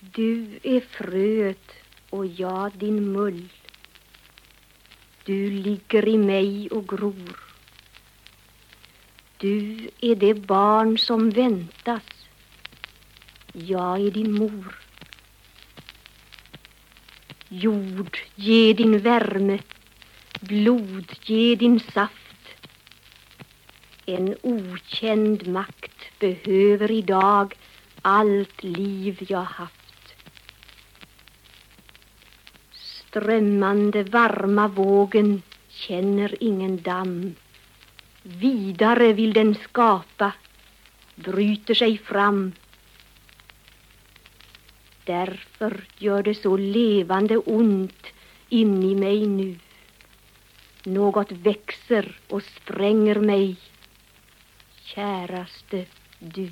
Du är fröet och jag din mull. Du ligger i mig och gror. Du är det barn som väntas. Jag är din mor. Jord, ge din värme. Blod, ge din saft. En okänd makt behöver idag allt liv jag haft. Strömmande varma vågen känner ingen damm. Vidare vill den skapa, bryter sig fram. Därför gör det så levande ont in i mig nu. Något växer och spränger mig, käraste du.